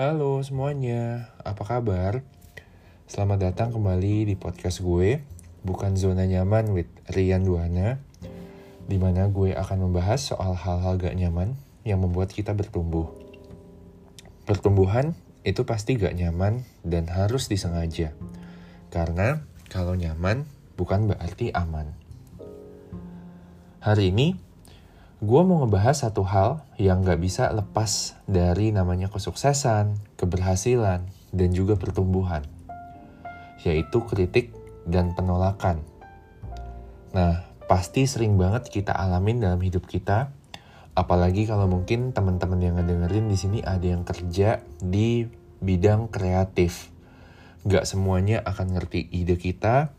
Halo semuanya, apa kabar? Selamat datang kembali di podcast gue, bukan zona nyaman with Rian Duana, di mana gue akan membahas soal hal-hal gak nyaman yang membuat kita bertumbuh. Pertumbuhan itu pasti gak nyaman dan harus disengaja, karena kalau nyaman bukan berarti aman. Hari ini, gue mau ngebahas satu hal yang gak bisa lepas dari namanya kesuksesan, keberhasilan, dan juga pertumbuhan, yaitu kritik dan penolakan. Nah, pasti sering banget kita alamin dalam hidup kita, apalagi kalau mungkin teman-teman yang ngedengerin di sini ada yang kerja di bidang kreatif. Gak semuanya akan ngerti ide kita,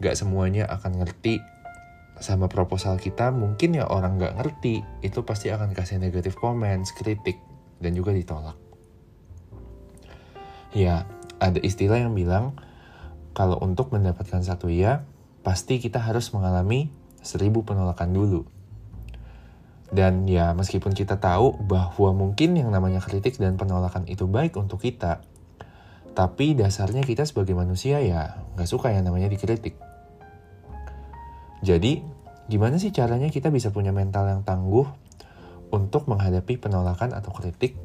gak semuanya akan ngerti sama proposal kita mungkin ya orang nggak ngerti itu pasti akan kasih negatif comments, kritik dan juga ditolak. Ya, ada istilah yang bilang kalau untuk mendapatkan satu ya, pasti kita harus mengalami seribu penolakan dulu. Dan ya meskipun kita tahu bahwa mungkin yang namanya kritik dan penolakan itu baik untuk kita, tapi dasarnya kita sebagai manusia ya nggak suka yang namanya dikritik. Jadi, gimana sih caranya kita bisa punya mental yang tangguh untuk menghadapi penolakan atau kritik?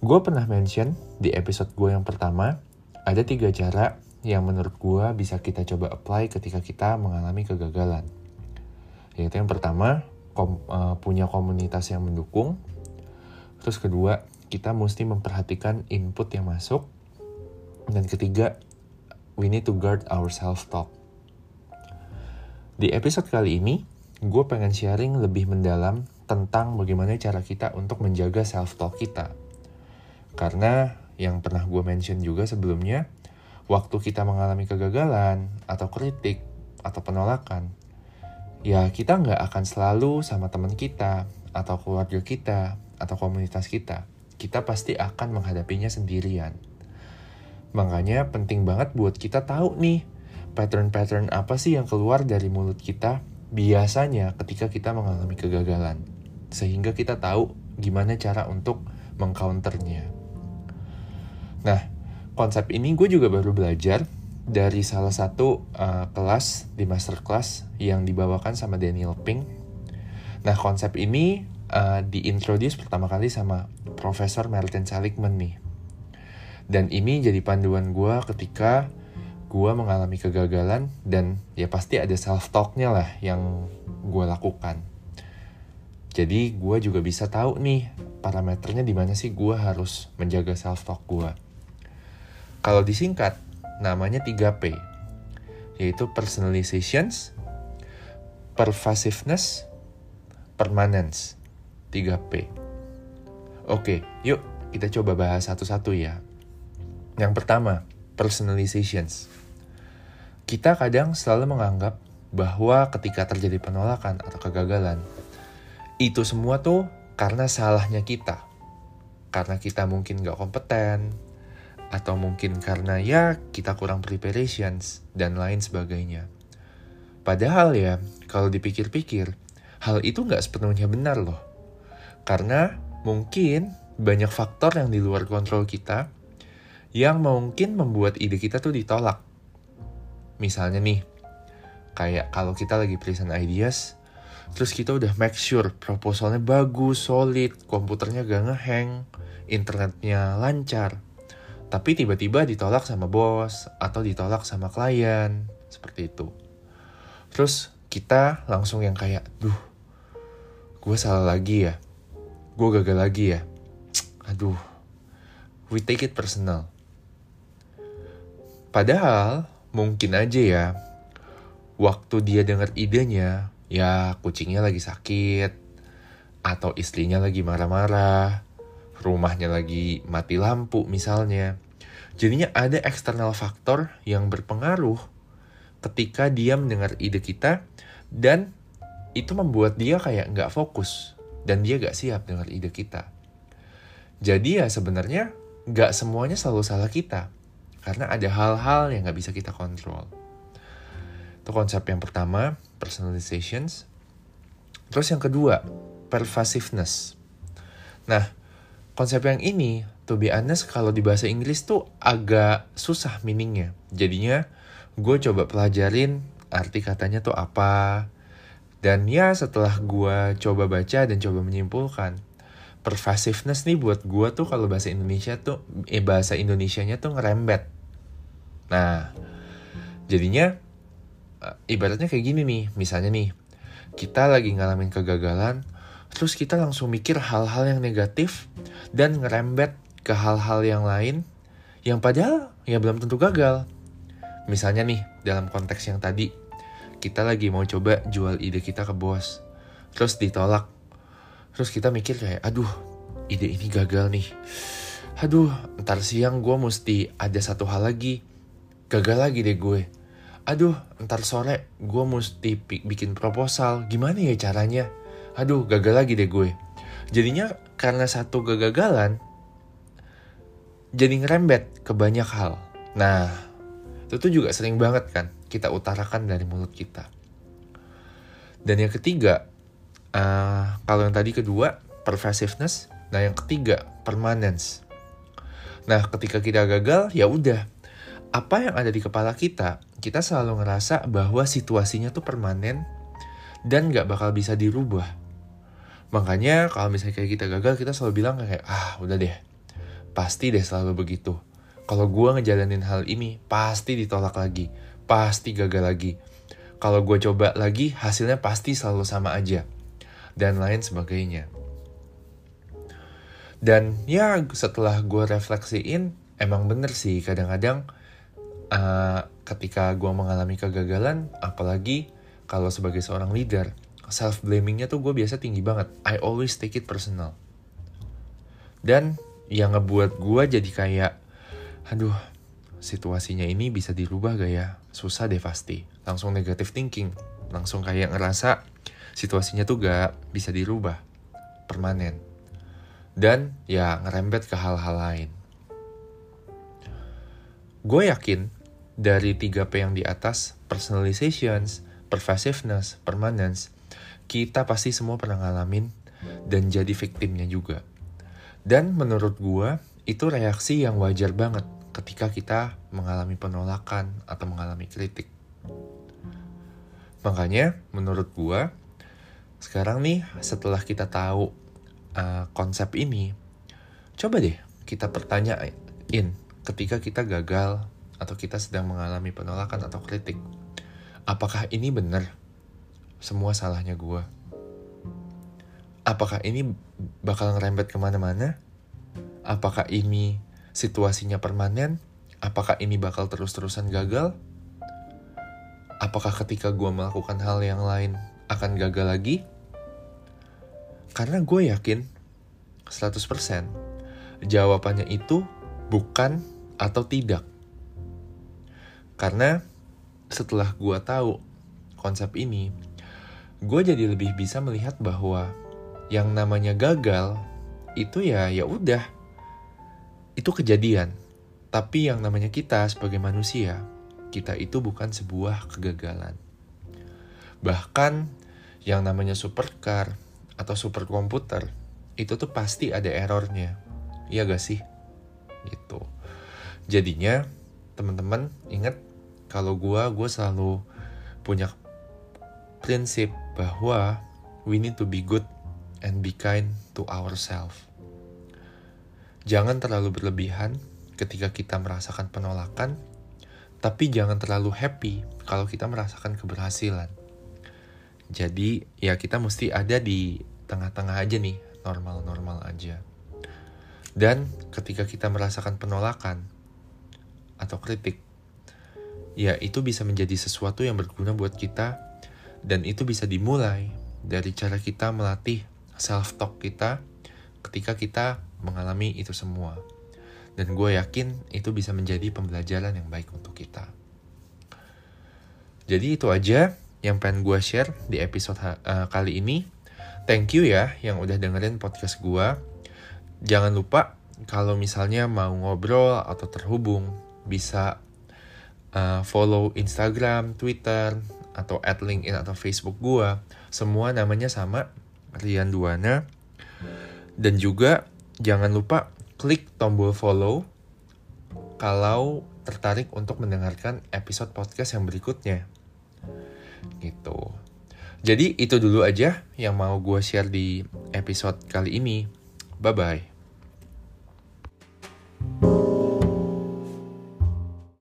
Gue pernah mention di episode gue yang pertama, ada tiga cara yang menurut gue bisa kita coba apply ketika kita mengalami kegagalan. Yaitu yang pertama, kom, uh, punya komunitas yang mendukung. Terus kedua, kita mesti memperhatikan input yang masuk. Dan ketiga, we need to guard our self-talk. Di episode kali ini, gue pengen sharing lebih mendalam tentang bagaimana cara kita untuk menjaga self-talk kita. Karena yang pernah gue mention juga sebelumnya, waktu kita mengalami kegagalan, atau kritik, atau penolakan, ya kita nggak akan selalu sama teman kita, atau keluarga kita, atau komunitas kita. Kita pasti akan menghadapinya sendirian. Makanya penting banget buat kita tahu nih, pattern-pattern apa sih yang keluar dari mulut kita biasanya ketika kita mengalami kegagalan. Sehingga kita tahu gimana cara untuk mengcounternya. Nah, konsep ini gue juga baru belajar dari salah satu uh, kelas di masterclass yang dibawakan sama Daniel Pink. Nah, konsep ini uh, diintroduce pertama kali sama Profesor Martin Seligman nih. Dan ini jadi panduan gue ketika gue mengalami kegagalan dan ya pasti ada self talknya lah yang gue lakukan. Jadi gue juga bisa tahu nih parameternya di mana sih gue harus menjaga self talk gue. Kalau disingkat namanya 3P yaitu personalizations, pervasiveness, permanence. 3P. Oke, yuk kita coba bahas satu-satu ya. Yang pertama, personalizations. Kita kadang selalu menganggap bahwa ketika terjadi penolakan atau kegagalan, itu semua tuh karena salahnya kita. Karena kita mungkin gak kompeten, atau mungkin karena ya kita kurang preparations, dan lain sebagainya. Padahal ya, kalau dipikir-pikir, hal itu gak sepenuhnya benar loh. Karena mungkin banyak faktor yang di luar kontrol kita yang mungkin membuat ide kita tuh ditolak. Misalnya nih, kayak kalau kita lagi present ideas, terus kita udah make sure proposalnya bagus, solid, komputernya gak ngehang, internetnya lancar, tapi tiba-tiba ditolak sama bos atau ditolak sama klien, seperti itu. Terus kita langsung yang kayak, duh, gue salah lagi ya, gue gagal lagi ya, aduh, we take it personal Padahal mungkin aja ya, waktu dia dengar idenya, ya kucingnya lagi sakit, atau istrinya lagi marah-marah, rumahnya lagi mati lampu misalnya. Jadinya ada eksternal faktor yang berpengaruh ketika dia mendengar ide kita dan itu membuat dia kayak nggak fokus dan dia nggak siap dengar ide kita. Jadi ya sebenarnya nggak semuanya selalu salah kita. Karena ada hal-hal yang nggak bisa kita kontrol. Itu konsep yang pertama, personalizations. Terus yang kedua, pervasiveness. Nah, konsep yang ini to be honest kalau di bahasa Inggris tuh agak susah meaningnya. Jadinya gue coba pelajarin arti katanya tuh apa. Dan ya setelah gue coba baca dan coba menyimpulkan, pervasiveness nih buat gue tuh kalau bahasa Indonesia tuh, eh bahasa Indonesianya tuh ngerembet. Nah, jadinya eh, ibaratnya kayak gini nih, misalnya nih, kita lagi ngalamin kegagalan, terus kita langsung mikir hal-hal yang negatif dan ngerembet ke hal-hal yang lain yang padahal ya belum tentu gagal. Misalnya nih, dalam konteks yang tadi, kita lagi mau coba jual ide kita ke bos, terus ditolak. Terus kita mikir kayak, aduh, ide ini gagal nih. Aduh, ntar siang gue mesti ada satu hal lagi. Gagal lagi deh gue. Aduh ntar sore gue mesti bikin proposal. Gimana ya caranya? Aduh gagal lagi deh gue. Jadinya karena satu kegagalan jadi ngerembet ke banyak hal. Nah itu tuh juga sering banget kan kita utarakan dari mulut kita. Dan yang ketiga uh, kalau yang tadi kedua pervasiveness. Nah yang ketiga permanence. Nah ketika kita gagal ya udah apa yang ada di kepala kita kita selalu ngerasa bahwa situasinya tuh permanen dan gak bakal bisa dirubah. Makanya kalau misalnya kayak kita gagal, kita selalu bilang kayak, ah udah deh, pasti deh selalu begitu. Kalau gue ngejalanin hal ini, pasti ditolak lagi, pasti gagal lagi. Kalau gue coba lagi, hasilnya pasti selalu sama aja. Dan lain sebagainya. Dan ya setelah gue refleksiin, emang bener sih kadang-kadang uh, ketika gue mengalami kegagalan, apalagi kalau sebagai seorang leader, self blamingnya tuh gue biasa tinggi banget. I always take it personal. Dan yang ngebuat gue jadi kayak, aduh, situasinya ini bisa dirubah gak ya? Susah deh pasti. Langsung negative thinking. Langsung kayak ngerasa situasinya tuh gak bisa dirubah. Permanen. Dan ya ngerembet ke hal-hal lain. Gue yakin dari 3P yang di atas, personalizations, pervasiveness, permanence, kita pasti semua pernah ngalamin dan jadi victimnya juga. Dan menurut gua, itu reaksi yang wajar banget ketika kita mengalami penolakan atau mengalami kritik. Makanya, menurut gua, sekarang nih setelah kita tahu uh, konsep ini, coba deh kita pertanyain ketika kita gagal atau kita sedang mengalami penolakan atau kritik, apakah ini benar? Semua salahnya gue. Apakah ini bakal ngerembet ke mana-mana? Apakah ini situasinya permanen? Apakah ini bakal terus-terusan gagal? Apakah ketika gue melakukan hal yang lain akan gagal lagi? Karena gue yakin 100% jawabannya itu bukan atau tidak. Karena setelah gue tahu konsep ini, gue jadi lebih bisa melihat bahwa yang namanya gagal itu ya ya udah itu kejadian. Tapi yang namanya kita sebagai manusia, kita itu bukan sebuah kegagalan. Bahkan yang namanya supercar atau superkomputer itu tuh pasti ada errornya. Iya gak sih? Gitu. Jadinya teman-teman ingat kalau gue gue selalu punya prinsip bahwa we need to be good and be kind to ourselves. Jangan terlalu berlebihan ketika kita merasakan penolakan, tapi jangan terlalu happy kalau kita merasakan keberhasilan. Jadi ya kita mesti ada di tengah-tengah aja nih, normal-normal aja. Dan ketika kita merasakan penolakan atau kritik, ya itu bisa menjadi sesuatu yang berguna buat kita dan itu bisa dimulai dari cara kita melatih self talk kita ketika kita mengalami itu semua. Dan gue yakin itu bisa menjadi pembelajaran yang baik untuk kita. Jadi itu aja yang pengen gue share di episode uh, kali ini. Thank you ya yang udah dengerin podcast gue. Jangan lupa kalau misalnya mau ngobrol atau terhubung bisa uh, follow Instagram, Twitter, atau at LinkedIn atau Facebook gue. Semua namanya sama, Rian Duana. Dan juga jangan lupa klik tombol follow kalau tertarik untuk mendengarkan episode podcast yang berikutnya. Gitu. Jadi itu dulu aja yang mau gue share di episode kali ini. Bye-bye.